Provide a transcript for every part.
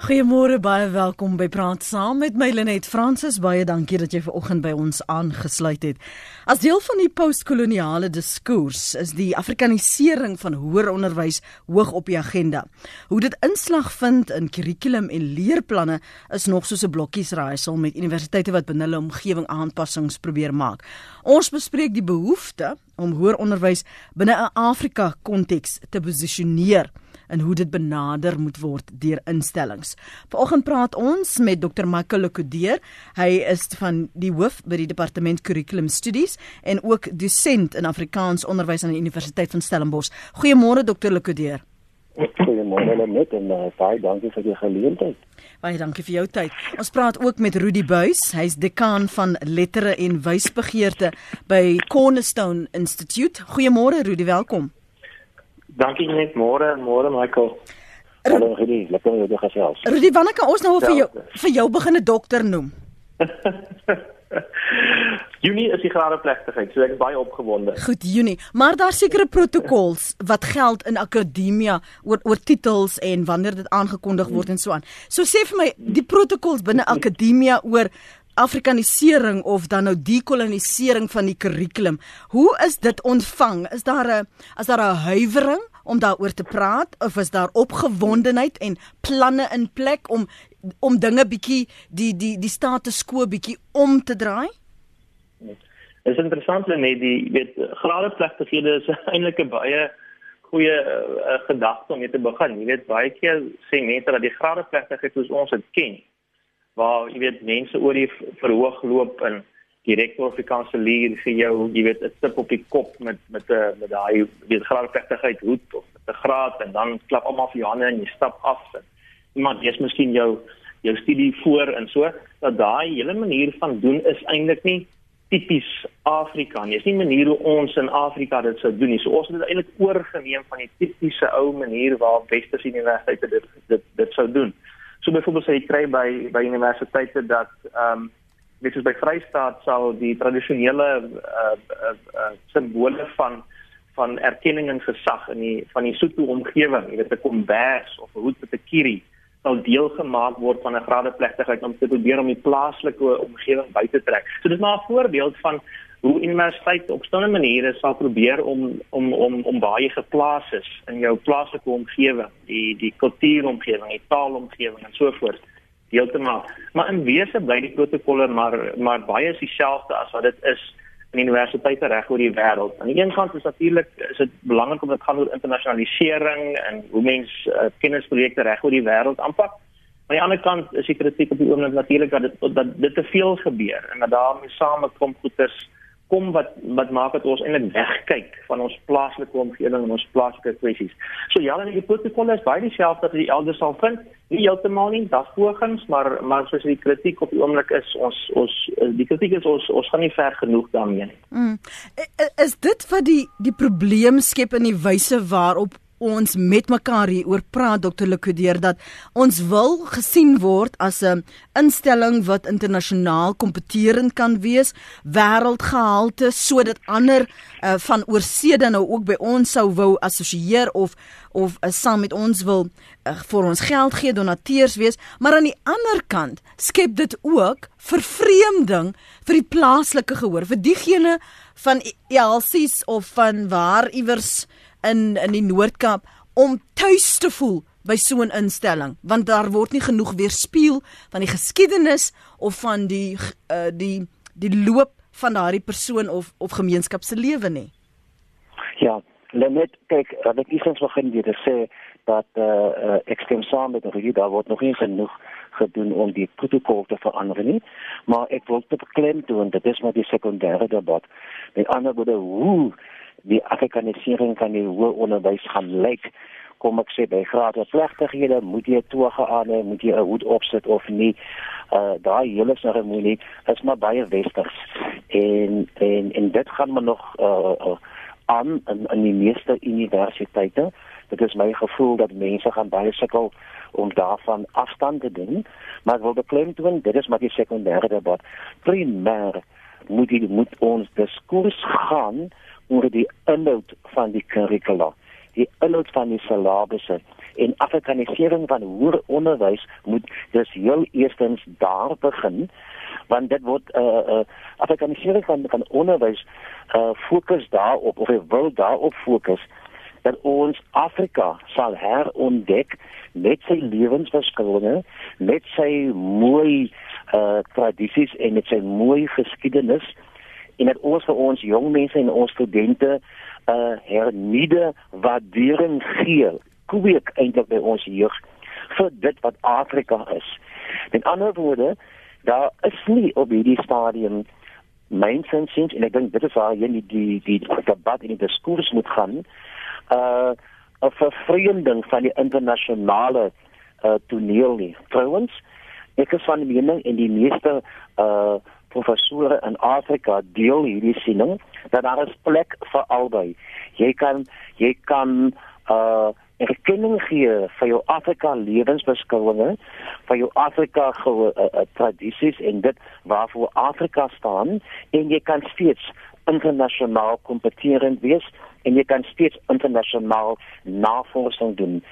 Goeiemôre, baie welkom by Praat Saam met my Lenet Fransis. Baie dankie dat jy ver oggend by ons aangesluit het. As deel van die postkoloniale diskurs is die Afrikanisering van hoër onderwys hoog op die agenda. Hoe dit inslag vind in kurrikulum en leerplanne is nog soos 'n blokkies raaisel met universiteite wat binne hulle omgewing aanpassings probeer maak. Ons bespreek die behoefte om hoër onderwys binne 'n Afrika konteks te posisioneer en hoe dit benader moet word deur instellings. Vanoggend praat ons met Dr. Michael Lekodeer. Hy is van die hoof by die departement Curriculum Studies en ook dosent in Afrikaans onderwys aan die Universiteit van Stellenbosch. Goeiemôre Dr. Lekodeer. Goeiemôre net en uh, baie dankie vir die geleentheid. Baie dankie vir jou tyd. Ons praat ook met Rudy Buys. Hy's dekaan van lettere en wysbegeerte by Cornerstone Institute. Goeiemôre Rudy, welkom. Dankie net môre en môre Michael. Hallo Rudy, lekker om jou te gesels. Rudy, wanneer kan ons nou vir jou vir jou begin 'n dokter noem? Junie is die graadeplegtigheid, so ek is baie opgewonde. Goed, Junie, maar daar sekerre protokols wat geld in akademia oor oor titels en wanneer dit aangekondig word en so aan. So sê vir my, die protokols binne akademia oor Afrikanisering of dan nou dekolonisering van die kurrikulum. Hoe is dit ontvang? Is daar 'n as daar 'n huiwering om daaroor te praat of is daar opgewondenheid en planne in plek om om dinge bietjie die die die status quo bietjie om te draai? Dit is interessant net die weet gradeplegtighede is eintlik 'n baie goeie uh, gedagte om mee te begin. Jy weet baie keer sê mense dat die gradeplegtigheid soos ons dit ken waar jy weet mense oor die verhoog loop en direk oor die kansellier vir jou jy weet 'n tip op die kop met met 'n met daai weet graadplegtigheid hoed of met 'n graad en dan klap almal vir jou hande en jy stap af en iemand dis miskien jou jou studie voor en so dat daai hele manier van doen is eintlik nie tipies Afrika nie. Dis nie manier hoe ons in Afrika dit sou doen nie. So ons het dit eintlik oorgeneem van die tipiese ou manier waar westerse universiteite dit dit dit sou doen. So byvoorbeeld sê jy kry by by universiteite dat ehm um, weet jy by Vrystaat sal die tradisionele uh, uh, uh, simbole van van erkenning en gesag in die van die Sotho omgewing, jy weet 'n kombers of 'n hoed met 'n kierie sal deel gemaak word van 'n gradeplegtigheid om te probeer om die plaaslike omgewing by te trek. So dis maar 'n voorbeeld van hoe universiteit op 'n manier sal probeer om om om om baie geplaas is in jou plaaslike omgewing, die die kultuuromgewing, die taalomgewing en so voort deel te maak. Maar in wese bly die protokolle maar maar baie dieselfde as wat dit is in universiteite reg oor die wêreld. Aan die een kant is natuurlik is dit belangrik om dit gaan oor internasionalisering en hoe mense uh, kennisprojekte reg oor die wêreld aanpak. Aan die ander kant is die kritiek op die oomblik natuurlik dat dit dat dit te veel gebeur en dat daarmee samekom goeters kom wat wat maak dat ons eintlik wegkyk van ons plaaslike omgewing en ons plaaslike kwessies. So ja, en die protokolle is baie dieselfde as die elders sal vind. Nie heeltemal nie, daar's pogings, maar maar soos die kritiek op die oomblik is, ons ons die kritiek is ons ons gaan nie ver genoeg daarmee nie. Mm. Is dit wat die die probleem skep in die wyse waarop ons met mekaar hier oor praat Dr. Lekudeer dat ons wil gesien word as 'n instelling wat internasionaal kompeterend kan wees, wêreldgehalte sodat ander uh, van oorsede nou ook by ons sou wou assosieer of of uh, saam met ons wil uh, vir ons geld gee, donateurs wees, maar aan die ander kant skep dit ook vervreemding vir die plaaslike gehoor, vir diegene van ELC's of van waar iewers in in die Noord-Kaap om tuis te voel by so 'n instelling want daar word nie genoeg weerspieël van die geskiedenis of van die uh, die die loop van daardie persoon of of gemeenskap se lewe nie. Ja, net kyk, dat ek iets begin weer sê dat eh uh, ek stem saam met die daar word nog nie genoeg gedoen om die protokol te verander nie, maar ek wil te beklemtoon dit is maar die sekondêre debat. Met ander woorde, hoe die afrikanisering van die hoë onderwys gaan lyk. Kom ek sê by graad plegtighede moet jy toege aan hê, moet jy 'n hoed opsit of nie. Uh daai hele seremonie is maar baie westers. En en en dit gaan maar nog uh, uh aan in, in die meeste universiteite. Dit is my gevoel dat mense gaan baie sukkel om daarvan afstand te doen, maar ek wil beklemtoon dit is maar die sekondêre debat. Primêr moet die moet ons diskurs gaan oor die inhoud van die kurrikula, die inhoud van die syllabusse, en afrikanisering van hoër onderwys moet dus heel eerstens daar begin want dit word uh, uh afrikanisering van van onderwys uh fokus daarop of wil daarop fokus dat ons Afrika sal herontdek met sy lewensverskille, met sy mooi uh tradisies en met sy mooi geskiedenis en dat ons vir ons jong mense en ons studente uh, hernieude waardering gee. Kweek eintlik by ons jeug vir dit wat Afrika is. Met ander woorde, daar is nie op hierdie stadium mynsins en ek dink dit is waar jy die die die debat in die diskurs moet gaan uh 'n vervreemding van die internasionale uh toneel nie. Trouwens, ek is van die mening en die meeste uh professore in Afrika deel hierdie siening dat daar 'n plek vir albei. Jy kan jy kan uh erkenning gee vir jou Afrika lewensbeskouinge, vir jou Afrika uh, uh, tradisies en dit waarvoor Afrika staan en jy kan steeds internasionaal kompeterend wees en jy kan steeds internasionaal navorsing doen.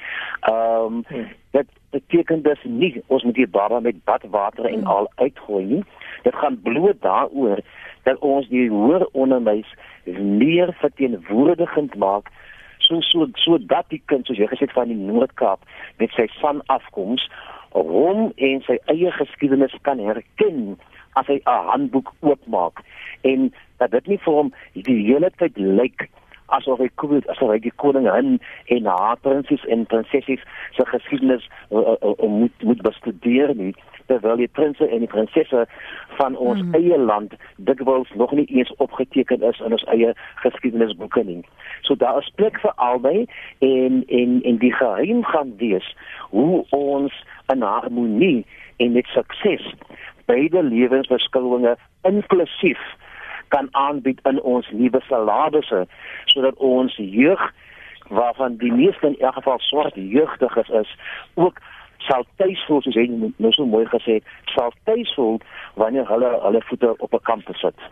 Ehm um, dit beteken dus nie ons moet hier baba met badwater en hmm. al uitgooi nie. Dit gaan bloot daaroor dat ons die hoër onderwys meer verteenwoordigend maak so so so dat die kind soos jy gesê het van die Noord-Kaap met sy van afkoms hom en sy eie geskiedenis kan herken as hy 'n handboek oopmaak en dat dit nie vir hom die hele tyd lyk asof hy kom asof hy die koningin en haar prinses en prinsessies se geskiedenis uh, uh, uh, moet moet bestudeer nie terwyl die prinse en die prinsesse van ons mm. eie land dikwels nog nie eens opgeteken is in ons eie geskiedenisboeke nie. So daar is plek vir albei en en en die geheim gaan wees hoe ons in harmonie en met sukses beide lewensbeskouinge inklusief kan aanbied in ons nuwe salades sodat ons jeug waarvan die meeste in elk geval swart jeugdiges is ook sal tuis voel soos hy nou so mooi gesê het sal tuis voel wanneer hulle hulle voete op 'n kampus sit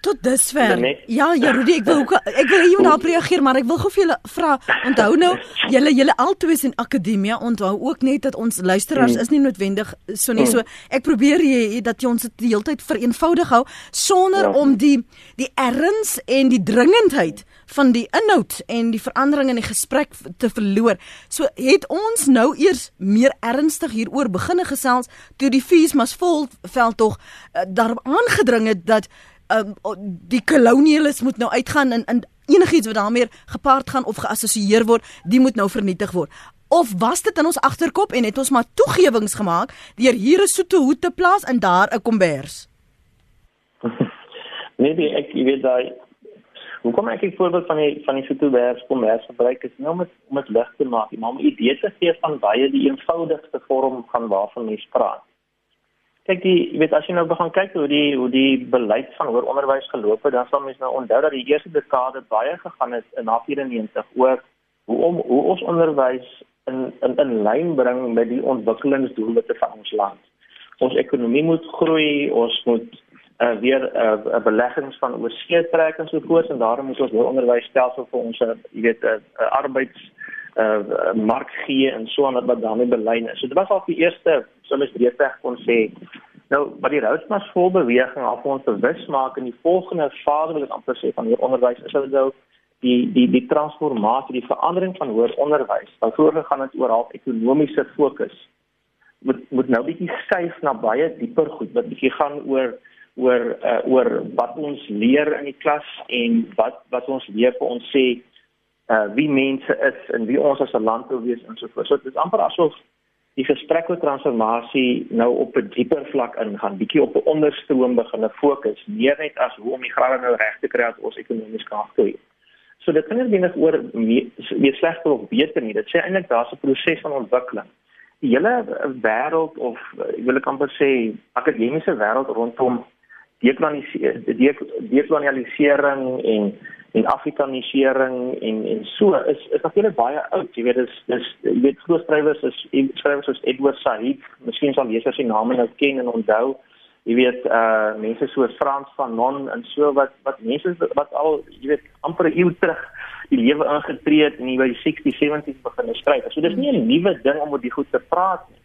tot dusver. Ja, ja, Rudy, ek wil ook ek wil hier daarop reageer, maar ek wil gou vir julle vra, onthou nou, julle julle altoes in akademie onthou ook net dat ons luisteraars mm. is nie noodwendig so nie. So ek probeer jy dat jy ons dit die hele tyd vereenvoudig hou sonder ja. om die die erns en die dringendheid van die inhoud en die verandering in die gesprek te verloor. So het ons nou eers meer ernstig hieroor beginne gesels toe die fees mas vol veld tog uh, daarop aangedring het dat um, die kolonialis moet nou uitgaan en in enigiets wat daarmee gepaard gaan of geassosieer word, die moet nou vernietig word. Of was dit in ons agterkop en het ons maar toegewings gemaak deur hier 'n soete hoed te plaas en daar 'n kombers? Nee, ek weet daai Hoe kom ek ek voorbeeld van die van die soetoebers kombers gebruik is nou met om dit lig te maak, maar om 'n idee te gee van baie die eenvoudigste vorm van waarvan mens praat. Kyk die jy weet as jy nou begin kyk hoe die hoe die beleid van hoër onderwys geloop het, dan sal mens nou onthou dat die eerste dekade baie gegaan het in na 94 oor hoe om hoe ons onderwys in in in lyn bring met die ontwikkelingsdoelwitte van ons land. Ons ekonomie moet groei, ons moet uh, weer 'n uh, uh, beleggings van oorsee trek en so voort en daarom moet ons hoër onderwysstelsel vir ons jy weet 'n uh, uh, arbeids uh mark gee en so aan wat daarmee belyn is. So dit was al die eerste ons breedweg kon sê. Nou, wat die Rousmas vol beweging af ons bewus maak in die volgende fase wil ek amper sê van hier onderwys is dit nou die die die transformasie, die verandering van hoër onderwys. Wat vroeër gegaan het oor half ekonomiese fokus. Moet moet nou bietjie skuif na baie dieper goed wat bietjie gaan oor oor uh, oor wat ons leer in die klas en wat wat ons leer vir ons sê uh wie mense is en wie ons as 'n land wil wees en so voort. So dit is amper asof die gesprek oor transformasie nou op 'n dieper vlak ingaan, bietjie op 'n onderstroom begin fokus, meer net as hoe om die grade nou reg te kry dat ons ekonomies kan groei. So dit gaan nie net oor wie slegter of beter nie. Dit sê eintlik daar's 'n proses van ontwikkeling. Die hele wêreld of ek wil amper sê akademiese wêreld rondom dekolonialisering en en afrikanisering en en so is is natuurlik baie oud. Jy weet dis dis jy weet groot skrywers is skrywers soos Edward Said, miskien sal lesers sy name nou ken en onthou jy weet uh mense soos Frans van Non en so wat wat mense wat al jy weet amper 'n eeu terug die lewe ingetree het en hy by die 60s 70s begin skryf. So dis nie 'n nuwe ding om oor die goed te praat nie.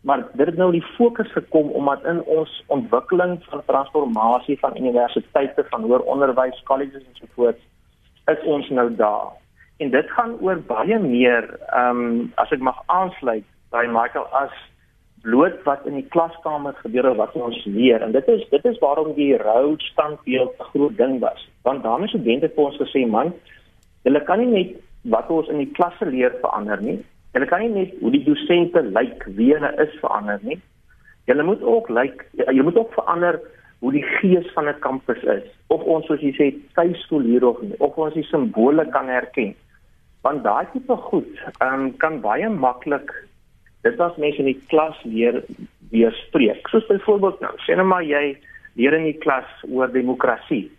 Maar dit het nou die fokus gekom omdat in ons ontwikkeling van transformasie van universiteite, van hoër onderwys, colleges en so voort, is ons nou daar. En dit gaan oor baie meer, ehm um, as ek mag aansluit by Michael as bloot wat in die klaskamer gebeur of wat ons leer. En dit is dit is waarom die rou standbeeld 'n groot ding was. Want daarmee studente het ons gesê man, Hulle kan nie net wat ons in die klasse leer verander nie. Hulle kan nie net hoe die dosente lyk, wie hulle is verander nie. Hulle moet ook lyk, jy moet ook verander hoe die gees van 'n kampus is. Of ons soos jy sê, tuiskool hier of nie, of ons die simbole kan herken. Want daai tipe goed, um, kan baie maklik dit as mense in die klas leer weerspreek. Soos byvoorbeeld nou, sê net maar jy leer in die klas oor demokrasie.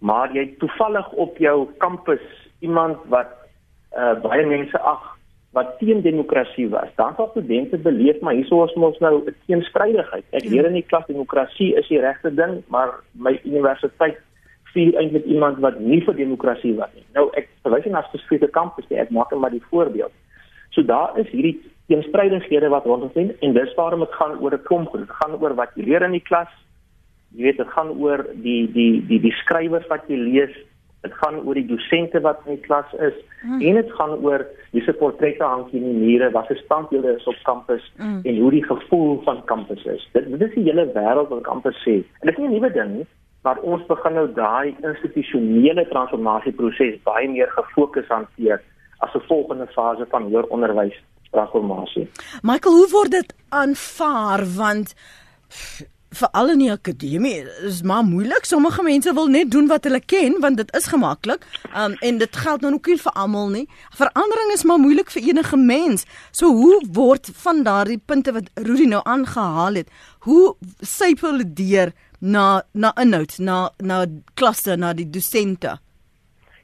Maar jy toevallig op jou kampus iemand wat uh, baie mense ag wat teen demokrasie was. Dan sal studente beleef maar hieso is ons nou 'n teenstrydigheid. Ek leer in die klas demokrasie is die regte ding, maar my universiteit vier eintlik iemand wat nie vir demokrasie was nie. Nou ek verwys na spesifieke kampus, ek maak net maar die voorbeeld. So daar is hierdie teenstrydighede wat rondom sien en dis waarom dit gaan oor 'n klomp goed. Dit gaan oor wat jy leer in die klas. Jy weet dit gaan oor die die die die skrywers wat jy lees Dit gaan oor die dosente wat in die klas is mm. en dit gaan oor hoe se portrette hang in die mure, wat se standbeelde is op kampus mm. en hoe die gevoel van kampus is. Dit, dit is die hele wêreld wat kampus sê. En dit is nie 'n nuwe ding nie, maar ons begin nou daai institusionele transformasieproses baie meer gefokus hanteer as 'n volgende fase van hoër onderwys transformasie. Michael, hoe word dit aanvaar want veral in die akademie is maar moeilik. Sommige mense wil net doen wat hulle ken want dit is gemaklik. Um en dit geld nou ook nie vir almal nie. Verandering is maar moeilik vir enige mens. So hoe word van daardie punte wat Rudy nou aangehaal het, hoe syp hulle deur na na inhoud, na na klasse, na die dosente?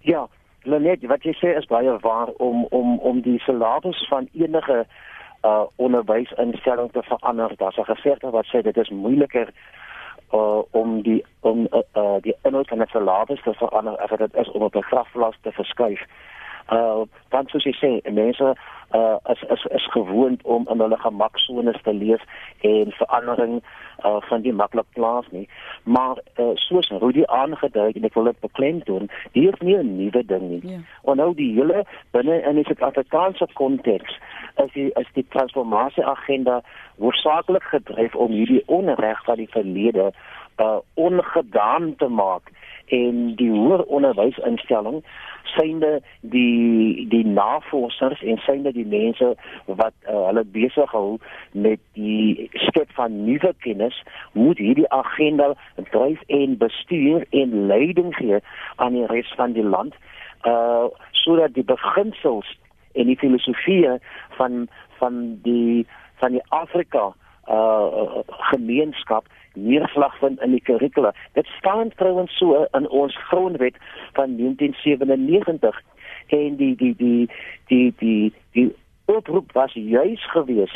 Ja, Lenet, wat jy sê is baie waar om om om die syllabus van enige uh onderwysinstelling te verander. Daar's 'n gesegde wat sê dit is moeiliker uh om die om uh, uh die inhoud van 'n syllabus te verander as dit is om op 'n graflas te verskuif. Uh want soos jy sê, mense uh is is is gewoond om in hulle gemaksones te leef en verandering uh van die maklik plaas nie. Maar uh soos Rudy aangedui en ek wil dit beklem doen, hier is nie 'n nuwe ding nie. Yeah. Ja. Nou die hele binne in die Suid-Afrikaanse konteks is die is die transformasie agenda hoofsaaklik gedryf om hierdie onreg van die verlede uh ongedaan te maak en die hoër onderwysinstelling synde die die navorsers en synde die mense wat uh, hulle besig hou met die skep van nuwe kennis moet hierdie agenda dryf en bestuur en leiding gee aan die res van die land uh sodat die beginsels en die filosofie van van die van die Afrika uh gemeenskap neerslag vind in die kurrikula. Dit staan trouens so in ons grondwet van 1997 en die die die die die die oproep was juis gewees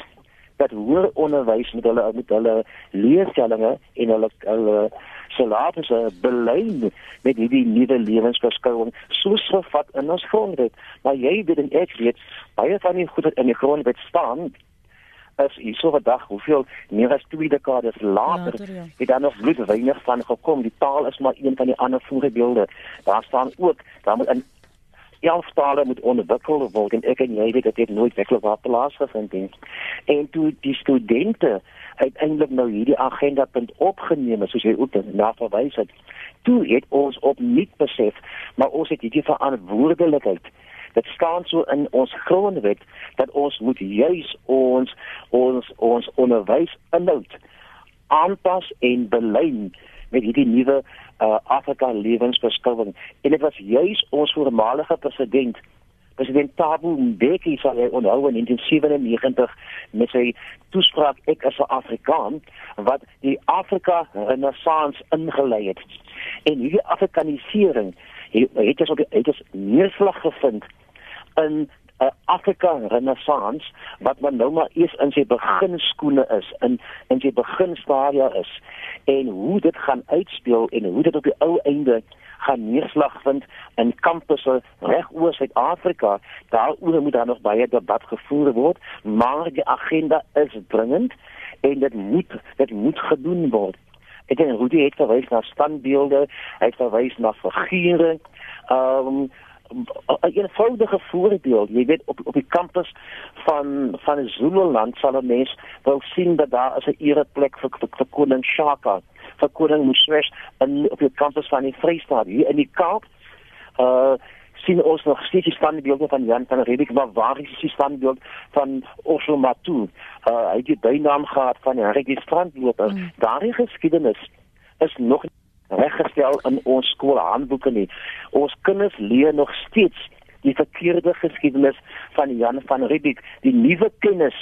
dat hoër onderwys met hulle met hulle leerstellings en hulle hulle salarisse belyn met hierdie nuwe lewensbeskouing soos vervat in ons grondwet. Maar jy weet en ek weet baie van die goed wat in die grondwet staan is hierso vandag hoeveel meer as twee dekades later, later ja. het daar nog bloed weinig van gekom. Die taal is maar een van die ander voorbeelde. Daar staan ook daar moet 'n elf tale moet ontwikkel word en ek en jy weet dit het nooit werklik waar plaasgevind nie. En toe die studente uiteindelik nou hierdie agenda punt opgeneem het soos jy ook na verwys het. Toe het ons opnuut besef maar ons het hierdie verantwoordelikheid dit staan so in ons grondwet dat ons moet juis ons ons ons onderwys inhoud aanpas en belyn met hierdie nuwe uh, Afrika lewensbeskouing en dit was juis ons voormalige president president Thabo Mbeki sal hy onthou in 1997 met sy toespraak ek is 'n Afrikaan wat die Afrika renaissance ingelei het. En hierdie afrikanisering het het ons het ons neerslag gevind in 'n Afrika renessans wat maar nou maar eers in sy beginskoene is, in in sy beginstadia is en hoe dit gaan uitspeel en hoe dit op die ou einde gaan neerslag vind in kampusse reg oor Suid-Afrika. Daaroor moet daar nog baie debat gevoer word, maar die agenda is dringend en dit moet dit moet gedoen word. Ek dink Rudy het verwys na standbeelde, hy het verwys na figure. Ehm um, 'n eenvoudige voorbeeld, jy weet op op die kampus van van Zululand sal 'n mens wel sien dat daar is 'n ereplek vir vir, vir koning Shaka, vir koning Moswes in op die kampus van die Vrystaat hier in die Kaap. Uh sien ons nog steeds die standbeelde van Jan van Riebeeck, maar waar is die standbeeld van Osho Matu? Uh hy het die bynaam gehad van die registrantloper. Mm. Daardie geskiedenis is nog reggestel in ons skoolhandboeke nie. Ons kinders leer nog steeds die verkeerde geskiedenis van Jan van Riebeeck, die nuwe kennis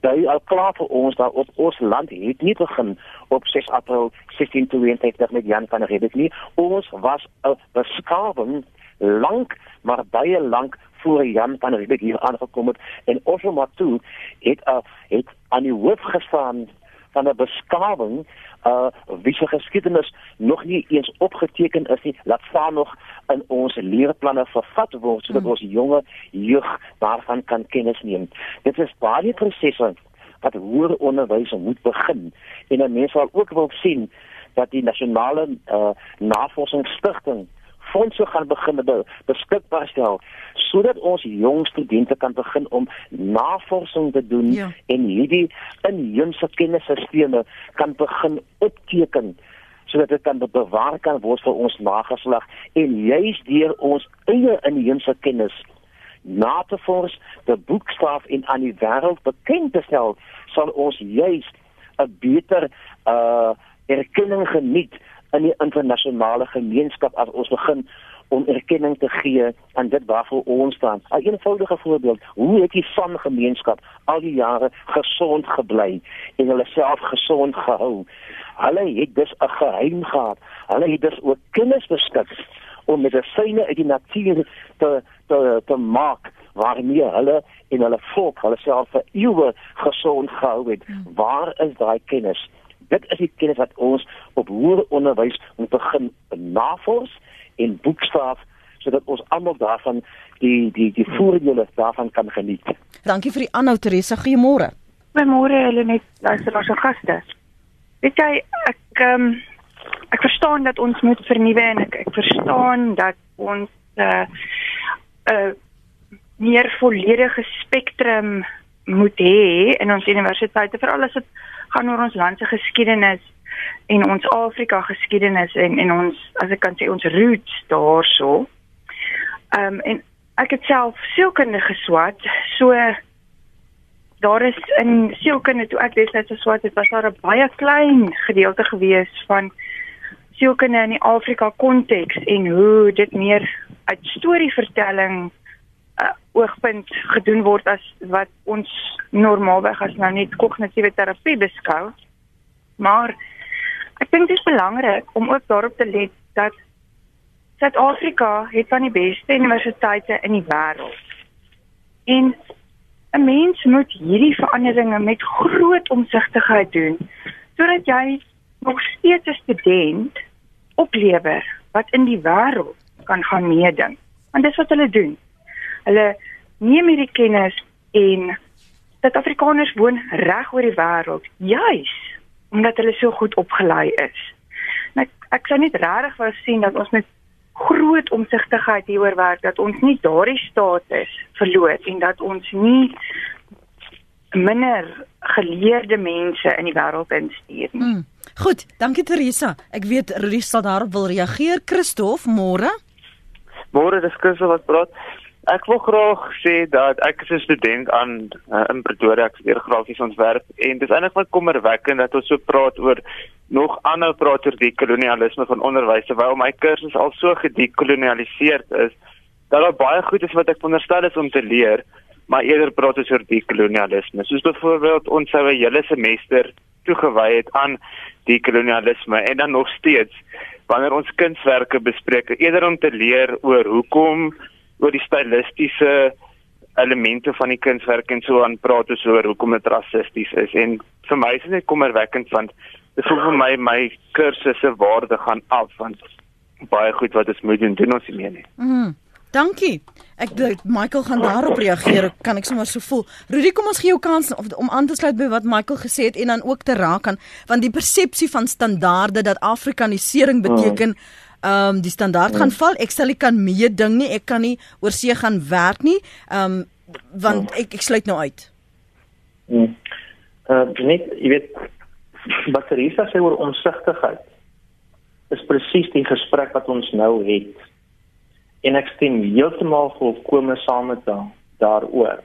Daai al klaar vir ons daar op ons land het nie begin op 6 April 1622 met Jan van Riebeeck nie. Ons was 'n beskawing lank maar baie lank voor Jan van Riebeeck hier aangekom het en Osho Matu het uh, het aan die hoof gestaan van 'n beskawing uh wie se geskiedenis nog nie eens opgeteken is nie laat staan nog in ons leerplanne vervat word sodat hmm. ons jonge jeug daarvan kan kennis neem dit is baie prosesse wat hoër onderwys moet begin en mense sal ook wil sien dat die nasionale uh navorsingsstigting fondse gaan begin be, beskikbaar stel sodat ons jong studente kan begin om navorsing te doen ja. en hierdie inheemse kennisstelsels kan begin opteken sodat dit kan bewaar kan word vir ons nageslag en juis deur ons eie inheemse kennis na te vors die boekstaaf in aan die wêreld bekend te stel sal ons juis 'n beter uh erkenning geniet in die internasionale gemeenskap as ons begin om erkenning te gee aan dit waarvoor ons staan. 'n Eenvoudige voorbeeld, hoe het die van gemeenskap al die jare gesond gebly en hulle self gesond gehou? Hulle het dus 'n geheim gehad. Hulle het dus ook kennis beskik om medisyne uit die natuur te te te maak waarmee hulle en hulle volk hulle self vir eeue gesond gehou het. Hmm. Waar is daai kennis? Dit is die kennis wat ons op hoër onderwys moet begin navors en boekstaaf sodat ons almal daarvan die die die voordele daarvan kan geniet. Dankie vir die aanhou Teresa. Goeiemôre. Goeiemôre Helenet, luister as 'n gaste. Weet jy ek um, ek verstaan dat ons moet vernuwe en ek, ek verstaan dat ons 'n uh, 'n uh, meer volledige spektrum moet hê in ons universiteite veral as dit gaan oor ons land se geskiedenis en ons Afrika geskiedenis en en ons as ek kan sê ons roots daarso. Ehm um, en ek het self sielkunde geswat. So daar is in sielkunde toe ek destyds geswat het, was daar 'n baie klein gedeelte gewees van sielkunde in die Afrika konteks en hoe dit meer uit storievertelling oogpunt gedoen word as wat ons normaalweg as nou net kognitiewe terapie beskou. Maar ek dink dit is belangrik om ook daarop te let dat Suid-Afrika het van die beste universiteite in die wêreld. En 'n mens moet hierdie veranderinge met groot omsigtigheid doen sodat jy nog steeds 'n student oplewer wat in die wêreld kan gaan meeding. Want dis wat hulle doen. Hulle neem hierdie kennis en Suid-Afrikaners woon reg oor die wêreld juis omdat hulle so goed opgelei is. Nou ek, ek sou net regtig wou sien dat ons met groot omsigtigheid hieroor werk dat ons nie daardie status verloor en dat ons nie minder geleerde mense in die wêreld instuur nie. Mm. Goed, dankie Teresa. Ek weet Risa daarop wil reageer. Christof, môre? Môre, dis Christof wat praat. Ek wil graag sê dat ek is 'n student aan uh, in Pretoria, ek studeer grafiese ontwerp en dit is eintlik my kommerwekkend dat ons so praat oor nog aanhou praat oor die kolonialisme van onderwys terwyl my kursus al so gedekolonialiseer is dat daar baie goed is wat ek veronderstel is om te leer, maar eerder praat ons oor die kolonialisme. Soos byvoorbeeld ons sou 'n hele semester toegewy het aan die kolonialisme en dan nog steeds wanneer ons kunswerke bespreek, eerder om te leer oor hoekom oor die stilistiese elemente van die kunswerk en so aan praat oor so hoekom dit rassisties is en vir my is dit net kommerwekkend want dit voel vir my my kursusse waarde gaan af want baie goed wat ons moet doen doen ons nie meer nie. Mhm. Dankie. Ek dink Michael gaan daarop reageer. Kan ek sommer so voel. Rudy, kom ons gee jou kans of, om aan te sluit by wat Michael gesê het en dan ook te raak aan van die persepsie van standaarde dat afrikanisering beteken ehm um, die standaard gaan val. Ek sal nie kan meeding nie. Ek kan nie oor see gaan werk nie. Ehm um, want ek ek sluit nou uit. Hmm. Uh net jy weet wat Teresa sê oor onsigtigheid is presies die gesprek wat ons nou het. En ek stem heeltemal volkome saam met haar daaroor.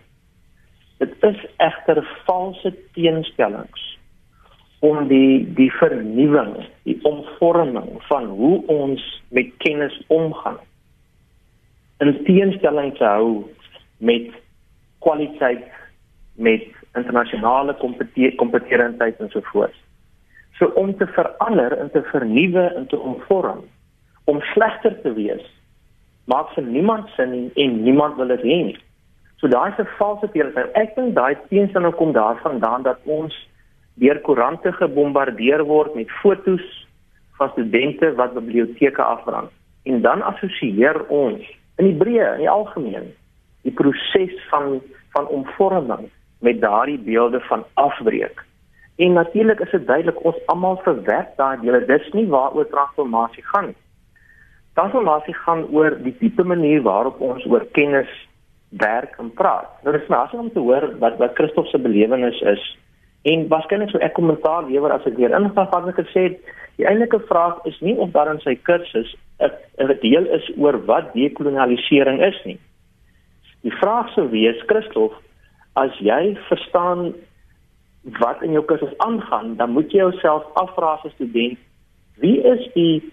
Dit is egter valse teenstellings om die die vernuwing, die omvorming van hoe ons met kennis omgaan in teenstelling te hou met kwaliteit met internasionale kompetitiwiteit en so voort. So om te verander en te vernuwe en te omvorm om slegter te wees maak vir niemand sin nie en niemand wil dit hê nie. So daai 'n valse teenoor. Ek dink daai teenstelling kom daarvandaan dat ons deur koerante gebombardeer word met fotos van studente wat biblioteke afbrand. En dan assosieer ons in die breë, in die algemeen, die proses van van omvorming met daardie beelde van afbreek. En natuurlik is dit duidelik ons almal verwerp daai dele. Dis nie waaroor transformasie gaan nie. Transformasie gaan oor die tipe manier waarop ons oor kennis werk en praat. Nou dis maar om te hoor wat wat Christof se belewenis is en waarskynlik sou ek kommentaar lewer as ek weer ingaan wat ek gesê het. Die eintlike vraag is nie of daar in sy kursus 'n deel is oor wat dekolonialisering is nie. Die vraag sou wees, Christof, as jy verstaan wat in jou kursus aangaan, dan moet jy jouself afvra as 'n student, wie is die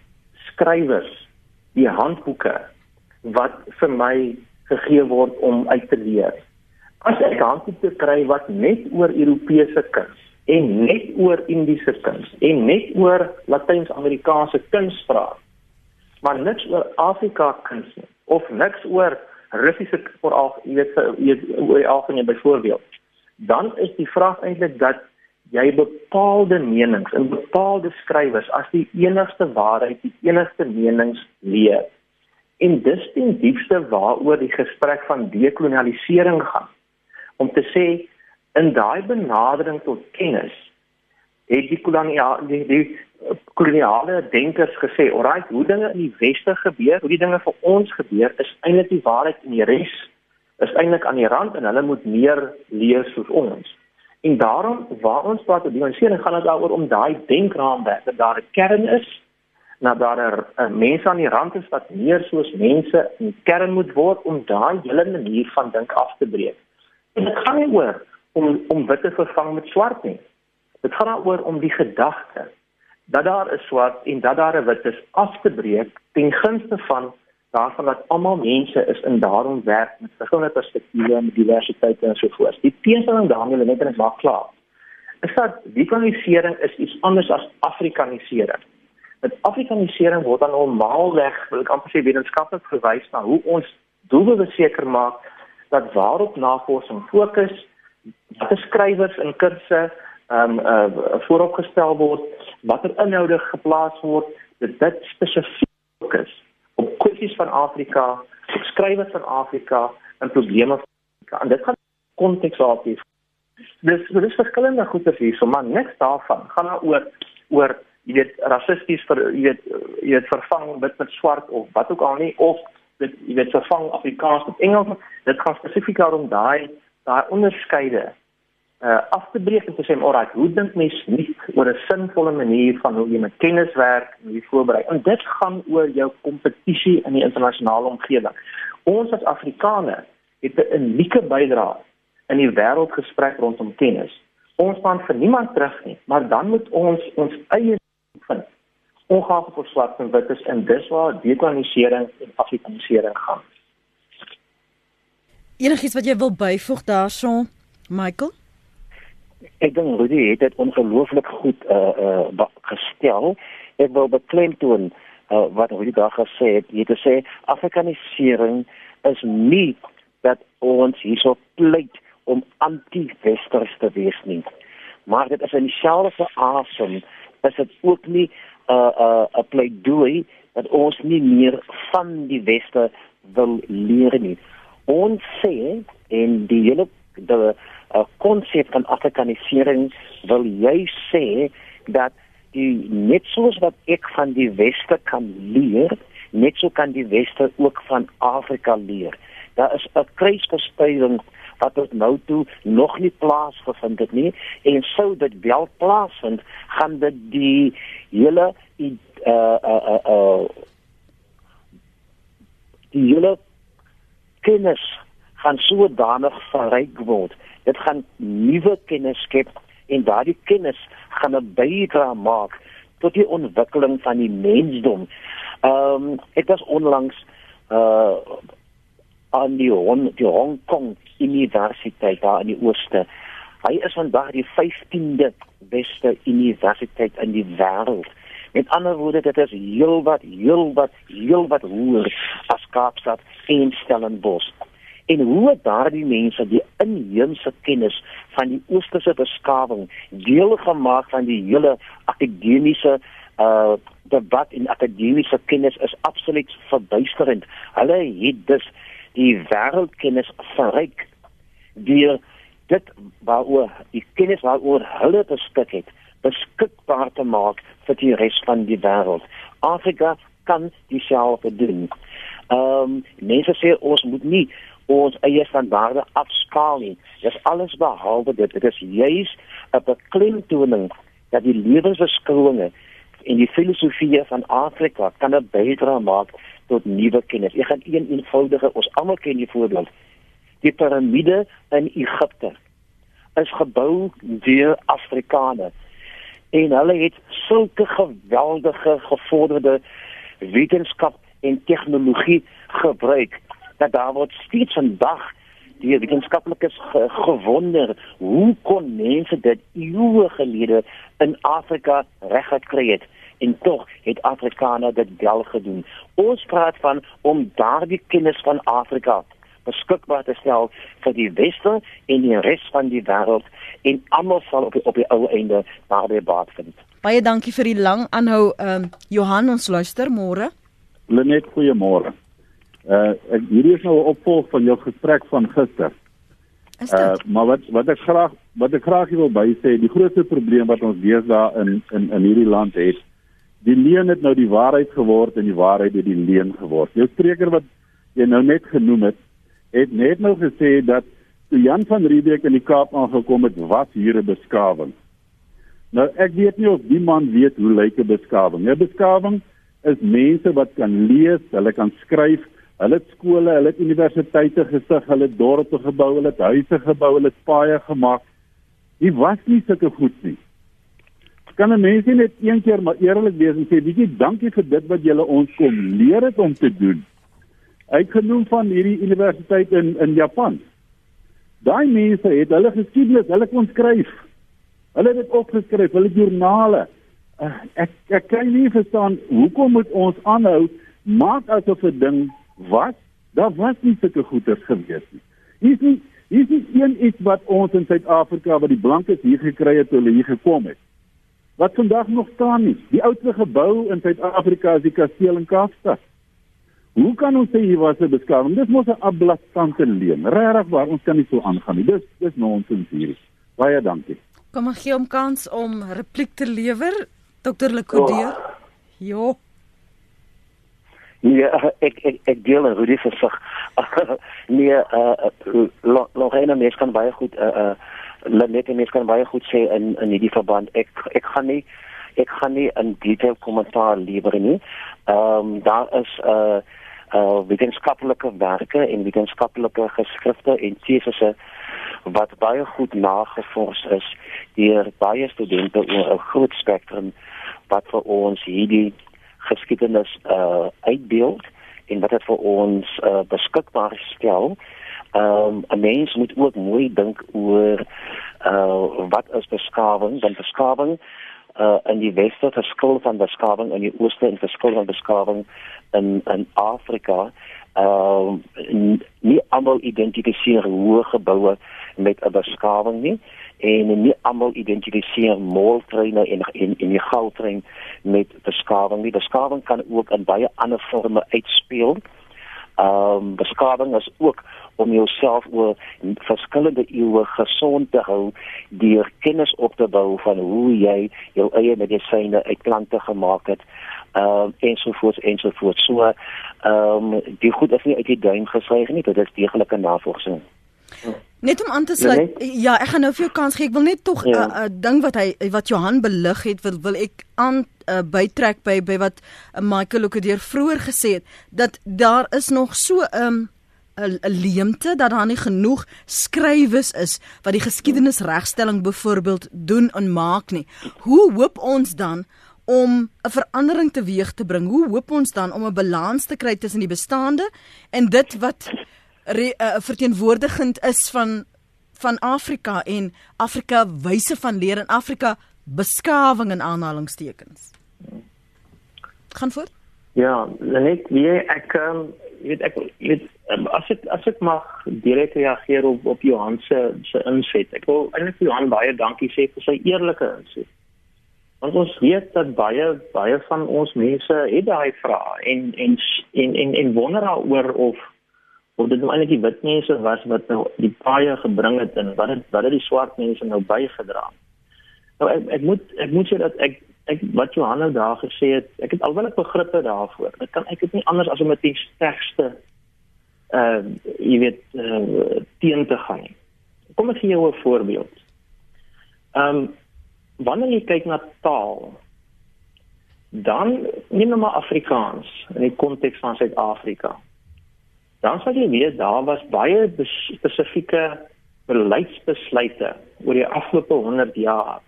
skrywers, die handboeke wat vir my gegee word om uit te leer? As ek handboeke kry wat net oor Europese kuns en net oor Indiese kuns en net oor Latyns-Amerikaanse kuns praat, maar niks oor Afrika kuns of niks oor Russiese veral jy weet jy weet algemeen byvoorbeeld dan is die vraag eintlik dat jy bepaalde menings en bepaalde skrywers as die enigste waarheid, die enigste menings leer. En dis die diepste waaroor die gesprek van dekolonialisering gaan. Om te sê in daai benadering tot kennis het die koloniale die, die koloniale denkers gesê, "Alright, hoe dinge in die weste gebeur, hoe die dinge vir ons gebeur, is eintlik die waarheid en die res is eintlik aan die rand en hulle moet meer leer soos ons. En daarom waar ons praat oor dimensiering gaan dit daaroor om daai denkraamwerk dat daar 'n kern is, dat daar 'n mense aan die rand is wat meer soos mense in die kern moet word om daai hele manier van dink af te breek. En dit gaan nie oor om om wit te vervang met swart nie. Dit gaan daaroor om die gedagte dat daar 'n swart en dat daar 'n wit is af te breek ten gunste van daarvan dat almal mense is in daarom werk met verskillende perspektiewe en diversiteit en so voort. Die teenstelling daarmee net en ek maak klaar. Is dat dekolonisering is iets anders as afrikanisering. Met afrikanisering word dan normaalweg, wil ek amper sê wetenskaplik verwys na hoe ons doelwitte seker maak dat waarop navorsing fokus, watter skrywers in kursusse ehm um, uh, vooropgestel word, watter inhoude geplaas word, dit dit spesifiek fokus op kwessies van Afrika, skrywers van Afrika en probleme van Afrika. En dit gaan konteks op hê. Dis dis verskillende goeie hier, so man, niks daarvan gaan nou oor oor jy weet rassisties vir jy weet jy weet vervang wit met swart of wat ook al nie of dit jy weet vervang Afrikaans met Engels. Dit gaan spesifiek daarom daai daai onderskeide uh af te breek en te sê, "Alright, hoe dink mens nie oor 'n sinvolle manier van hoe jy met kennis werk en hoe voorberei?" En dit gaan oor jou kompetisie in die internasionale omgewing. Ons as Afrikaners het 'n unieke bydrae in die wêreldgesprek rondom kennis. Ons staan vir niemand terug nie, maar dan moet ons ons eie vind. Ongeag of swart en wit is in dis waar dekolonisering en afrikanisering gaan. Enigiets wat jy wil byvoeg daarson, Michael? ek dink Rudy het dit ongelooflik goed uh uh gestel. Ek wil beklemtoon uh wat Rudy daar gesê het. Jy het gesê Afrikanisering is nie dat ons hierso pleit om anti-westers te wees nie. Maar dit is in dieselfde asem is dit ook nie 'n 'n 'n pleidooi dat ons nie meer van die weste wil leer nie. Ons sê en die hele die konsep uh, van afrikanisering wil jy sê dat die net soos wat ek van die weste kan leer, net so kan die weste ook van Afrika leer. Daar is 'n kruisbestuiving wat tot nou toe nog nie plaasgevind het nie en sou dit wel plaasvind, gaan dit die hele uh uh uh, uh die hele kennis gaan sodanig verryk word. Dit gaan nuwe kennis skep en daardie kennis gaan 'n bydrae maak tot die ontwikkeling van die mensdom. Ehm um, ek was onlangs uh aan die Hong, die Hong Kong Universiteit daar in die ooste. Hy is vandag die 15de beste universiteit in die wêreld. Met ander woorde, dit is heelwat, heelwat, heelwat hoër as Kaapstad en Stellenbosch en hoe het daardie mense die inheemse kennis van die oosterse beskawing deel gemaak van die hele akademiese uh debat en akademiese kennis is absoluut verbuisterend. Hulle het dus die wêreldkennis verryk deur dit waaroor die kennis waaroor hulle beskik het beskikbaar te maak vir die res van die wêreld. Afrika kan dieselfde doen. Ehm um, mense sê ons moet nie ons eie standaarde afskaal nie. Dis alles behalwe dit. Dit is juis 'n beklemtoning dat die lewensbeskouinge en die filosofie van Afrika kan 'n bydrae maak tot nuwe kennis. Ek gaan een eenvoudige ons almal ken die voorbeeld. Die piramide in Egipte is gebou deur Afrikaners en hulle het sulke geweldige gevorderde wetenskap en tegnologie gebruik dat daar word steeds vandag die wetenskaplikes ge gewonder hoe kon mense dit eeue gelede in Afrika reggekry het en tog het Afrikaners dit wel gedoen. Ons praat van om daardie kennis van Afrika beskikbaar te stel vir die weste en die res van die wêreld en almal sal op die, op die ou einde daardie baat vind. Baie dankie vir die lang aanhou ehm um, Johan ons luister môre. Lenet goeiemôre. Uh ek hierdie is nou 'n opvolg van jou gesprek van gister. Is dit? Uh maar wat wat ek graag wat ek graag wil by sê, die grootste probleem wat ons deesdae in in in hierdie land het, die leuen het nou die waarheid geword en die waarheid het die leuen geword. Jou spreker wat jy nou net genoem het, het net nou gesê dat toe Jan van Riebeeck in die Kaap aangekom het, was hier 'n beskawing. Nou ek weet nie of die man weet hoe lyk 'n beskawing. 'n Beskawing is mense wat kan lees, hulle kan skryf, Hulle het skole, hulle het universiteite gestig, hulle het dorpe gebou, hulle het huise gebou, hulle het paaie gemaak. Dit was nie sulke goed nie. Kan 'n mens net een keer maar eerlik wees en sê, "Bietjie dankie vir dit wat julle ons kom leer het om te doen." Ek genoem van hierdie universiteit in in Japan. Daai mense het hulle geskiedenis, hulle kon skryf. Hulle het dit opgeskryf, hulle joernale. Ek ek kan nie verstaan hoekom moet ons aanhou maak asof 'n ding wat daar was nie sulke goeders gewees nie. Hier is nie hier is nie een iets wat ons in Suid-Afrika wat die blankes hier gekry het toe hulle hier gekom het. Wat vandag nog staan nie. Die oudste gebou in Suid-Afrika is die kasteel in Kaapstad. Hoe kan ons sê hier was 'n beskawing? Dis mos 'n ablassante leuen. Regtig waar, ons kan nie so aangaan nie. Dis dis nonsens hier. Baie dankie. Kom ek gee hom kans om repliek te lewer, Dr. Lekodeur. Oh. Jo. Nee, ek ek ek deel en Rudy versig. nee, uh Lorena mens kan baie goed uh uh net mens kan baie goed sê in in hierdie verband. Ek ek gaan nie ek gaan nie 'n detail kommentaar lewer nie. Ehm um, daar is uh uh wetenskaplike werke en wetenskaplike geskrifte en tesisse wat baie goed nagevors is deur baie studente oor 'n groot spektrum wat vir ons hierdie geskiedenis uh uitbeeld en wat dit vir ons uh beskikbaar stel. Ehm um, 'n mens moet ook mooi dink oor uh wat is beskawing? Dan beskawing uh in die weste verskil van beskawing in die ooste en verskil van beskawing in in Afrika. Ehm uh, nie almal identifiseer hoë geboue met 'n beskawing nie en nie almal identifiseer moltreine en en en die goudtrein met beskawing nie. Beskawing kan ook in baie ander forme uitspeel. Ehm um, beskawing is ook om jouself oor verskillende eeue gesond te hou deur kennis op te bou van hoe jy jou eie medisyne uit plante gemaak het ehm uh, ensovoorts ensovoorts so ehm um, die goed is nie uit die duim gesuig nie dit is deeglike navorsing Net om aan te sluit. Ja, ek gaan nou vir jou kans gee. Ek wil net tog 'n ja. uh, uh, ding wat hy wat Johan belig het, wil wil ek aan uh, bytrek by by wat uh, Michael ook deur vroeër gesê het dat daar is nog so 'n um, 'n leemte dat daar nie genoeg skrywes is wat die geskiedenisregstelling byvoorbeeld doen en maak nie. Hoe hoop ons dan om 'n verandering teweeg te bring? Hoe hoop ons dan om 'n balans te kry tussen die bestaande en dit wat re, uh, verteenwoordigend is van van Afrika en Afrika wyse van leer in Afrika beskawing in aanhalingstekens. Gaan voort? Ja, net wie ek um, weet ek weet um, as ek as ek mag direk reageer op op Johan se se inset. Ek wil eintlik Johan baie dankie sê vir sy eerlike inset. Want ons weet dat baie baie van ons mense het daai vrae en en en en, en wonder daaroor of of dit nou eintlik die wit mense was wat nou die paie gebring het en wat het wat het die swart mense nou bygedra. Nou ek ek moet ek moet sê dat ek ek wat Johanna daar gesê het, ek het alwel 'n begrippe daarvoor. Dit kan ek dit nie anders as om met die sterkste uh jy weet uh, teen te gaan. Kom ek gee jou 'n voorbeeld. Ehm um, wanneer jy kyk na taal dan neem nou maar Afrikaans in die konteks van Suid-Afrika dan sal jy weet daar was baie spesifieke beleidsbesluite oor die afgelope 100 jaar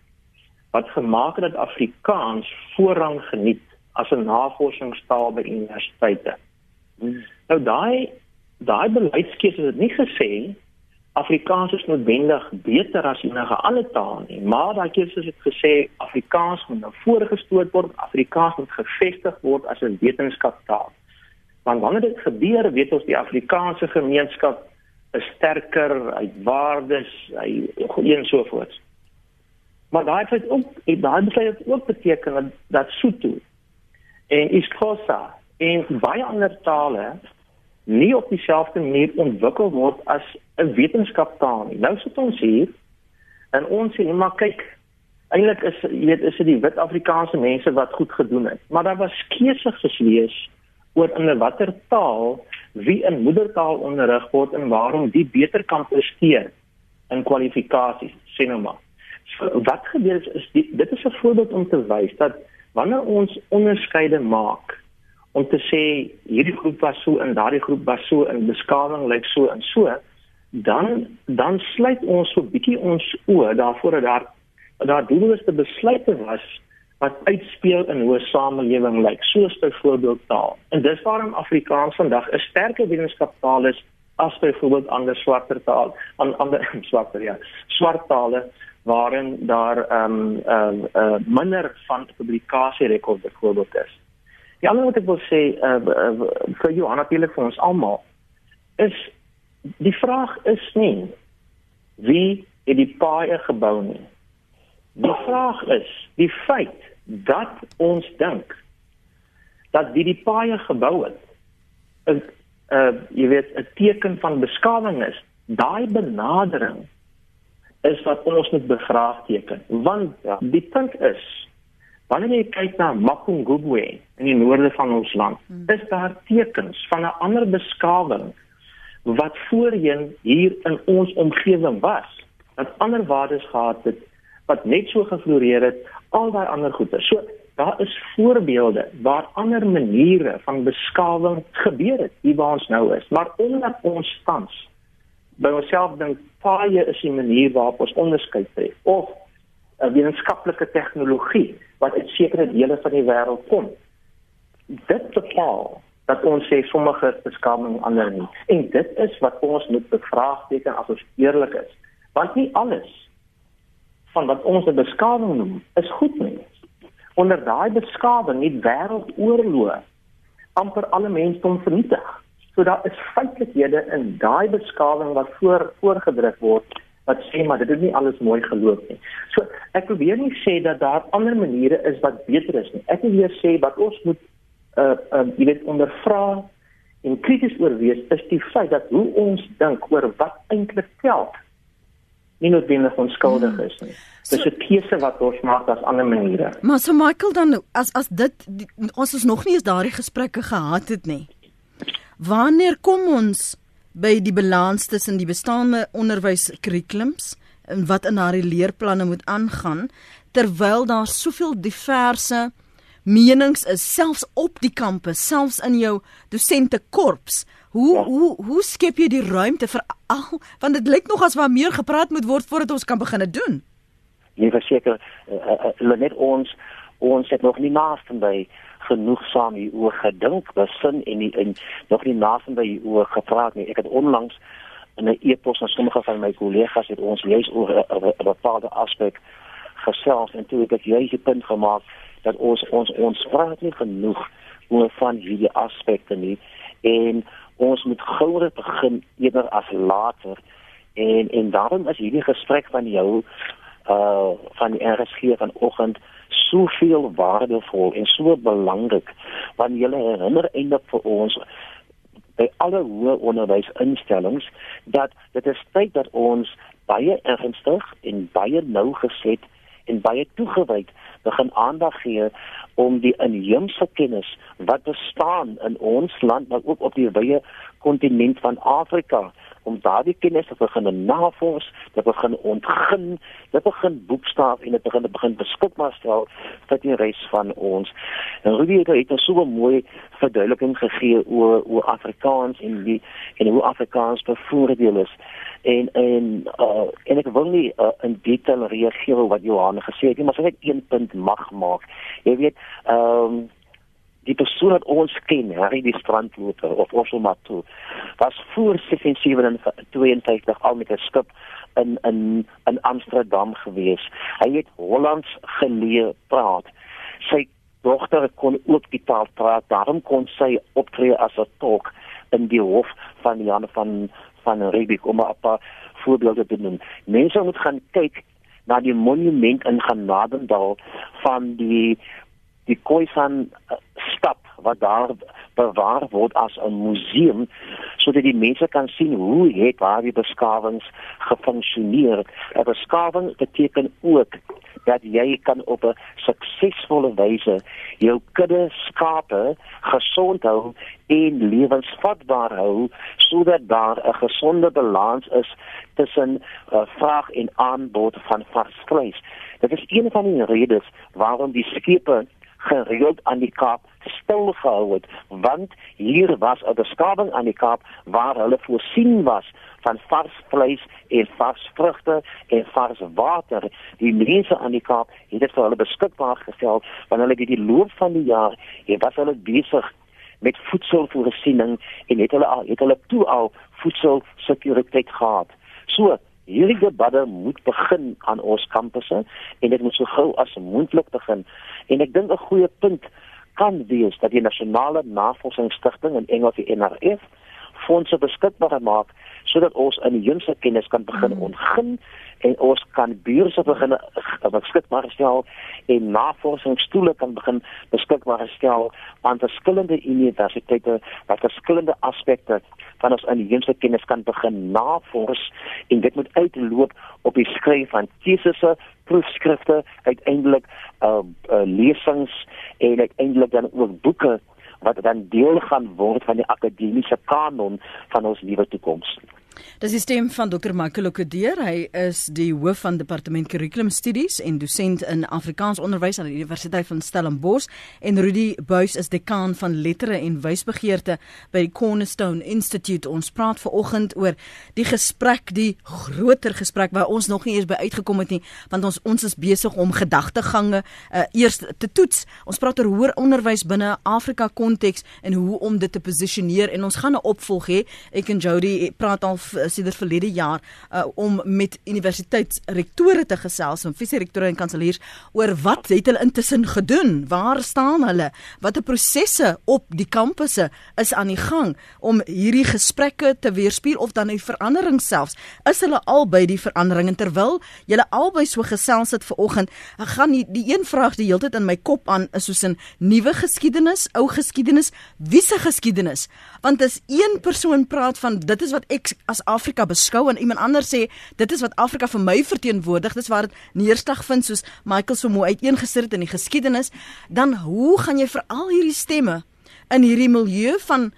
wat gemaak het dat Afrikaans voorrang geniet as 'n navorsingstaal by universiteite. Nou daai daai beleidskeuse het nie gesê Afrikaans is noodwendig beter as enige ander taal nie, maar daai keuse het gesê Afrikaans moet nou voorgestoot word, Afrikaans moet gevestig word as 'n wetenskaptaal. Want wanneer dit gebeur, weet ons die Afrikaanse gemeenskap is sterker, hy waardes, hy een so voort. Maar daai het ook daai besluit het ook beteken dat dat Sotho en isiXhosa en baie ander tale nie op dieselfde manier ontwikkel word as 'n wetenskaptaal nie. Nou sit ons hier en ons sê maar kyk, eintlik is jy weet is dit die wit Afrikaanse mense wat goed gedoen het, maar daar was keuse gewees oor in watter taal wie in moedertaal onderrig word en waarom die beter kan presteer in kwalifikasies sê nou maar. So, wat gebeur is, is die, dit is 'n voorbeeld om te wys dat wanneer ons onderskeide maak om te sê hierdie groep was so en daardie groep was so in beskawing lyk so en so dan dan sluit ons so bietjie ons oë daarvoor dat daar daar doelbewuste besluite was wat uitspeel in hoe 'n samelewing lyk, soos byvoorbeeld taal. En dis waarom Afrikaans vandag 'n sterker wetenskaptaal is as byvoorbeeld ander swarter taal, aan ander swarter ja, swart tale waarin daar ehm um, ehm uh, uh, minder van publikasie rekord byvoorbeeld is. Die ander wat ek wil sê uh, uh, vir jou natuurlik vir ons almal is die vraag is nie wie het die paai gebou nie. Die vraag is die feit dat ons dink dat wie die paaie gebou het 'n uh jy weet 'n teken van beskawing is daai benadering is wat ons moet bevraagteken want ja. die punt is wanneer jy kyk na Makungubwe in die noorde van ons land hmm. is daar tekens van 'n ander beskawing wat voorheen hier in ons omgewing was wat ander waardes gehad het wat net so gefloreer het al daai ander goede. So daar is voorbeelde waar ander maniere van beskawing gebeur het hier waar ons nou is, maar omdat ons tans by onsself dink paie is 'n manier waarop ons onderskeid tref of 'n wetenskaplike tegnologie wat uit sekere dele van die wêreld kom. Dit bepaal dat ons sê sommige beskawing ander nie. En dit is wat ons moet bevraagteken as ons eerlik is. Want nie alles van wat ons 'n beskawing noem, is goed nie. onder daai beskawing het wêreldoorloë amper alle mensdom vernietig. So daar is feitelikhede in daai beskawing wat voor voorgedruk word wat sê maar dit het nie alles mooi geloop nie. So ek probeer nie sê dat daar ander maniere is wat beter is nie. Ek wil weer sê wat ons moet uh uh jy weet ondervra en krities oorweeg is die feit dat hoe ons dink oor wat eintlik tel nie noodwendig onskuldig is nie. Dis 'n keuse wat ons maak as ander maniere. Maar so Michael dan as as dit die, ons is nog nie eens daardie gesprekke gehad het nie. Wanneer kom ons by die balans tussen die bestaande onderwyskurrikulums en wat in daardie leerplanne moet aangaan terwyl daar soveel diverse menings is selfs op die kampus, selfs in jou dosente korps. Hoe ja. hoe hoe skep jy die ruimte vir al want dit lyk nog as waar meer gepraat moet word voordat ons kan begine doen. Nee, verseker, uh, uh, net ons ons het nog nie naaste by genoegsaam hieroor gedink, besin en nie en nog nie naaste by hieroor gepraat nie. Ek het onlangs in 'n e-pos aan sommige van my kollegas het ons lees oor 'n bepaalde aspek gesels en toe het ek juist die punt gemaak dat ons ons ons praat nie genoeg oor van hierdie aspekte nie en ons moet gouer begin eerder as later. En en daarom is hierdie gesprek van jou uh van die RSG vanoggend soveel waardevol en so belangrik want julle herinner eintlik vir ons by alle hoë onderwysinstellings dat dit is tyd dat ons baie ernstig en baie nou geset en baie toegewyd begin aandag gee om die inheemse kennis wat bestaan in ons land maar ook op die wye kontinent van Afrika om daardie kennis te begin navors, te begin ontgin, te begin boekstaaf en te begin begin beskikbaar stel vir die res van ons. En Rudy het so 'n mooi verduideliking gegee oor oor Afrikaans en die en hoe Afrikaans bevoordeel is en en uh, en ek wil nie uh, in detail reageer op wat Johan gesê het nie, maar ek een punt mag maak. Jy weet, ehm um, die persoon wat ons ken, Harry die strandloper of Osho Matu, was voor 1752 al met 'n skip in in in Amsterdam gewees. Hy het Hollands geleer praat. Sy dogter kon ook die taal praat, daarom kon sy optree as 'n tolk in die hof van Jan van van Riebeeck om 'n paar voorbeelde te noem. Mense moet gaan kyk na die monument in Genadendal van die die Khoisan uh, stap wat daar bewaar word as 'n museum sodat die mense kan sien hoe het waar die beskawings gefunksioneer. 'n Beskawing beteken ook dat jy kan op 'n suksesvolle wyse jou kudde skape gesond hou en lewensvatbaar hou sodat daar 'n gesonde balans is tussen uh, vraag en aanbod van vars vleis. Dit is een van die redes waarom die skepe gereeld aan die Kaap stil gehou het want hier was 'n beskawing aan die Kaap waar hulle voorsien was van vars vleis en vars vrugte en vars water. Die mense aan die Kaap het dit vir hulle beskikbaar gestel want hulle het die loop van die jaar en was hulle besig met voedselvoorsiening en het hulle al het hulle toe al voedselsekuriteit gehad. So Hierdie debatte moet begin aan ons kampusse en dit moet so gou as moontlik begin. En ek dink 'n goeie punt kan wees dat die nasionale navorsingsstigting in Engels die NRF fondse beskikbaar maak sodat ons in die jongste kennis kan begin mm. ontgin en ons kan beurse begin beskikbaar stel en navorsingsstoele kan begin beskikbaar stel aan verskillende universiteite wat verskillende aspekte van ons inheemse kennis kan begin navors en dit moet uitloop op die skryf van tesisse, proefskrifte, uiteindelik uh, uh lesings en uiteindelik dan ook boeke wat dan deel gaan word van die akademiese kanon van ons nuwe toekoms. Dis die stem van Dr. Michael Okudeer. Hy is die hoof van departement kurrikulum studies en dosent in Afrikaans onderwys aan die Universiteit van Stellenbosch en Rudy Buys is dekaan van lettere en wysbegeerte by die Cornerstone Institute. Ons praat ver oggend oor die gesprek, die groter gesprek waar ons nog nie eens by uitgekom het nie, want ons ons is besig om gedagtegange uh, eers te toets. Ons praat oor hoër onderwys binne Afrika konteks en hoe om dit te posisioneer en ons gaan 'n opvolg hê. Ek en Jody praat al sedert verlede jaar uh, om met universiteitsrektore te gesels en visierektore en kanseliers oor wat het hulle intussen gedoen? Waar staan hulle? Watter prosesse op die kampusse is aan die gang om hierdie gesprekke te weerspieël of dan 'n verandering selfs? Is hulle al by die verandering en terwyl julle albei so gesels het vanoggend, gaan die, die een vraag die heeltyd in my kop aan is soos 'n nuwe geskiedenis, ou geskiedenis, wie se geskiedenis? Want as een persoon praat van dit is wat ek as Afrika beskou en iemand anders sê dit is wat Afrika vir my verteenwoordig, dis waar dit neerslag vind soos Michael so mooi uiteengesit het in die geskiedenis, dan hoe gaan jy vir al hierdie stemme in hierdie milieu van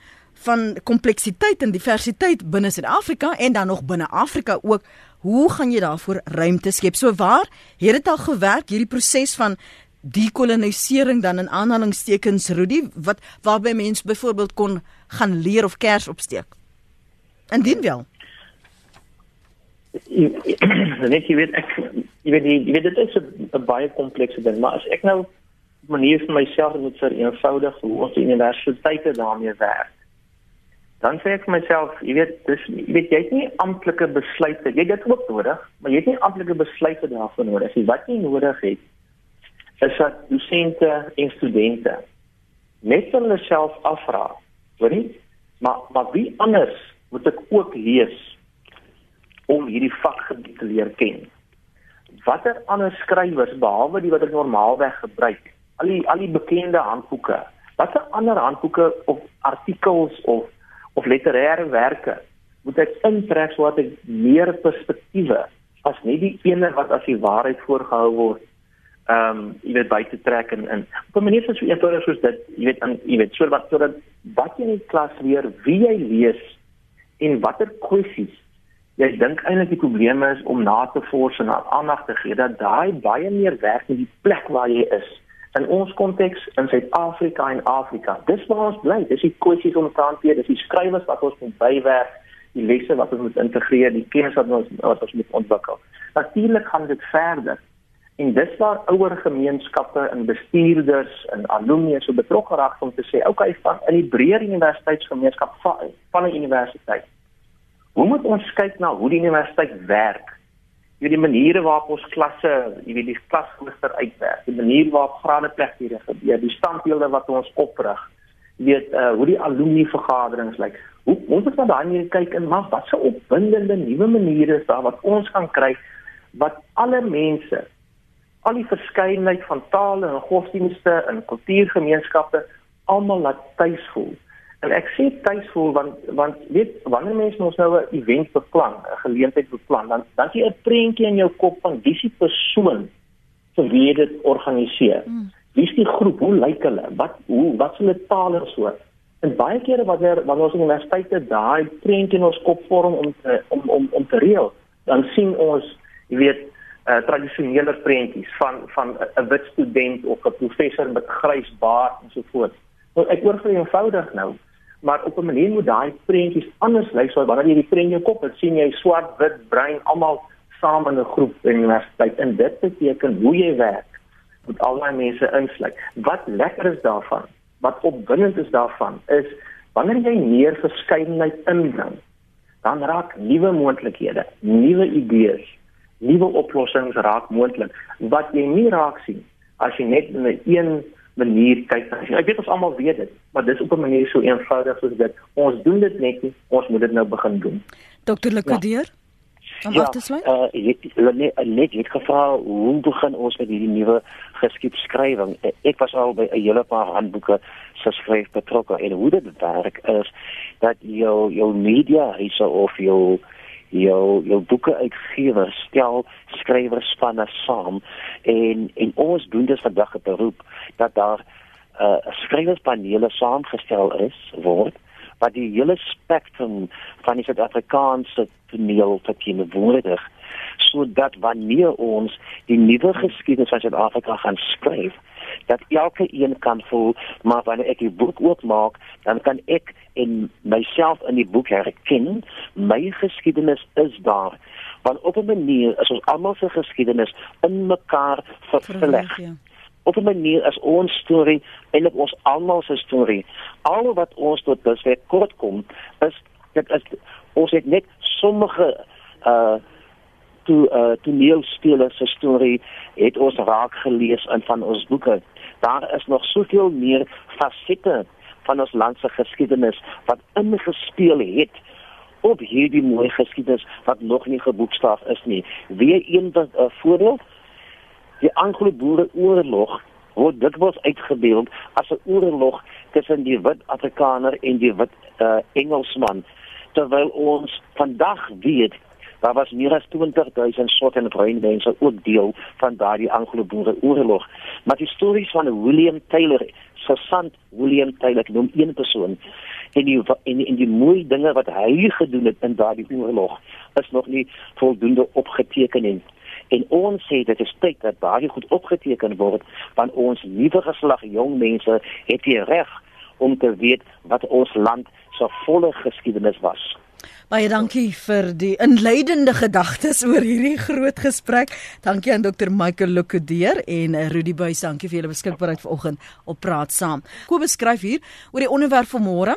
van kompleksiteit en diversiteit binne Suid-Afrika en dan nog binne Afrika ook hoe gaan jy daarvoor ruimte skep? So waar het dit al gewerk hierdie proses van dekolonisering dan in aanhalingstekens Rudy wat waarby mens byvoorbeeld kon gaan leer of kers opsteek. Indien wel. Net jy weet ek jy weet die, jy weet dit is 'n baie komplekse ding, maar as ek nou manier vir myself moet vereenvoudig hoe ons universiteite daarmee werk. Dan sê ek vir myself, jy weet, dis jy weet jy het nie amptelike besluite, jy dit ook nodig, maar jy het nie amptelike besluite daarvoor nodig nie. Wat jy nodig het is dat dosente en studente net hulle self afvra, hoor nie? Maar maar wie anders moet ek ook lees om hierdie vakgebied te leer ken? Watter ander skrywers behalwe die wat ek normaalweg gebruik? Al die al die bekende handboeke. Watter ander handboeke of artikels of of literêre werke moet ek intrek sodat ek meer perspektiewe as net die ene wat as die waarheid voorgehou word ehm um, jy weet by te trek en in op 'n manier so eenvoudig soos dit jy weet aan jy weet so wat sodat wat jy in klas leer wie jy lees en watter kwessies? Jy dink eintlik die probleem is om na te vors en aandag te gee dat daai baie meer werk in die plek waar jy is in ons konteks in Suid-Afrika en Afrika. Dis waar ons bly. Dis die kwessies om te hanteer. Dis die skrywers wat ons moet bywerk die lesse wat ons moet integreer die kennis wat ons wat ons moet ontwikkel. Natuurlik gaan dit verder En dis waar ouer gemeenskappe en bestuurders en alumni so betrokke raak om te sê, okay, van in die breër universiteitsgemeenskap van, van 'n universiteit. Hoe moet ons kyk na hoe die universiteit werk? Jy die maniere waarop ons klasse, jy weet die klasrooster uitwerk, die manier waarop graadeplegtighede gebeur, die standbeelde wat ons oprig. Weet uh hoe die alumni vergaderings lyk. Hoe ons moet na daai kyk en maar wat se opwindende nuwe maniere is daar wat ons kan kry wat alle mense al die verskeidenheid van tale en godsdienste en kultuurgemeenskappe almal laat tuis voel. En ek sê tuis voel want want weet wanneer mense ons nou 'n event beplan, 'n geleentheid beplan, dan dan jy 'n prentjie in jou kop van wie se persoon vir wie dit organiseer. Hmm. Wie is die groep? Hoe lyk hulle? Wat hoe wat se tale so? En baie kere wanneer wanneer ons universiteite daai prentjie in ons kop vorm om te, om om om te reël, dan sien ons, jy weet, uh, tradisionele prentjies van van 'n wit student of 'n professor met grys baard en so voort. Nou ek oor vir eenvoudig nou, maar op 'n manier moet daai prentjies anders lyk so wanneer jy die prentjie kop het, sien jy swart, wit, bruin almal saam in 'n groep in universiteit en dit beteken hoe jy werk met al daai mense insluit. Wat lekker is daarvan, wat opwindend is daarvan is wanneer jy meer verskeidenheid inbring, dan raak nuwe moontlikhede, nuwe idees nuwe oplossings raak moontlik wat jy nie raak sien as jy net in 'n een manier kyk. Ek weet ons almal weet dit, maar dis op 'n manier so eenvoudig soos dit. Ons doen dit net nie, ons moet dit nou begin doen. Dr. Lekudier ja. Om ja, uh, hulle net net het gevra hoe begin ons met hierdie nuwe geskiedsskrywing. Ek was al by 'n hele paar handboeke geskryf betrokke en hoe dit werk is dat jou jou media huise of jou jou jou boeke uitgewer stel skrywers van as saam en en ons doen dit vandag op beroep dat daar 'n uh, skrywerspanele saamgestel is word wat die hele spektrum van die Suid-Afrikaanse toneel verteenwoordig sodat wanneer ons die nuwe geskiedenis van Suid-Afrika gaan skryf dat elke een kan voel maar wanneer ek die boek oopmaak dan kan ek en myself in die boek herken my geskiedenis is daar. Want op 'n manier is ons almal se geskiedenis in mekaar vervleg ja. op 'n manier is ons storie eintlik ons almal se storie. Al wat ons tot dusver kort kom is dit is ons het net sommige uh toe uh toneelspelers se storie het ons raak gelees in van ons boeke. Daar is nog soveel meer fasette van ons land se geskiedenis wat ingespeel het op hierdie mooi geskiedenis wat nog nie geboekstaaf is nie. Weer een wat 'n uh, voorbeeld die Anglo-Boereoorlog word dikwels uitgebeeld as 'n oorlog tussen die wit Afrikaner en die wit uh, Engelsman terwyl ons vandag weet daar was meer as 20000 swart en bruin mense ook deel van daardie Anglo-Boereoorlog maar die stories van William Taylor sergeant William Taylor noem een persoon en die en die, die mooi dinge wat hy gedoen het in daardie oorlog is nog nie voldoende opgeteken nie en ons sê dit is tyd dat baie goed opgeteken word want ons nuwe geslag jong mense het die reg om te weet wat ons land se volle geskiedenis was. Baie dankie vir die inleidende gedagtes oor hierdie groot gesprek. Dankie aan Dr Michael Lukudeer en Rudy Buys, dankie vir julle beskikbaarheid vanoggend op praat saam. Kobus skryf hier oor die onderwerp van môre.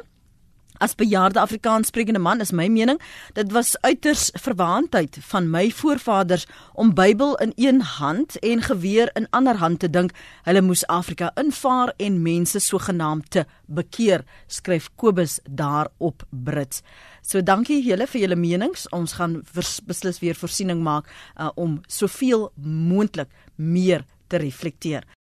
As bejaarde Afrikaanssprekende man is my mening, dit was uiters verwaandheid van my voorvaders om Bybel in een hand en geweer in ander hand te dink. Hulle moes Afrika invaar en mense sogenaamd te bekeer, skryf Kobus daarop Brits. So dankie julle vir julle menings. Ons gaan beslis weer voorsiening maak uh, om soveel moontlik meer te reflekteer.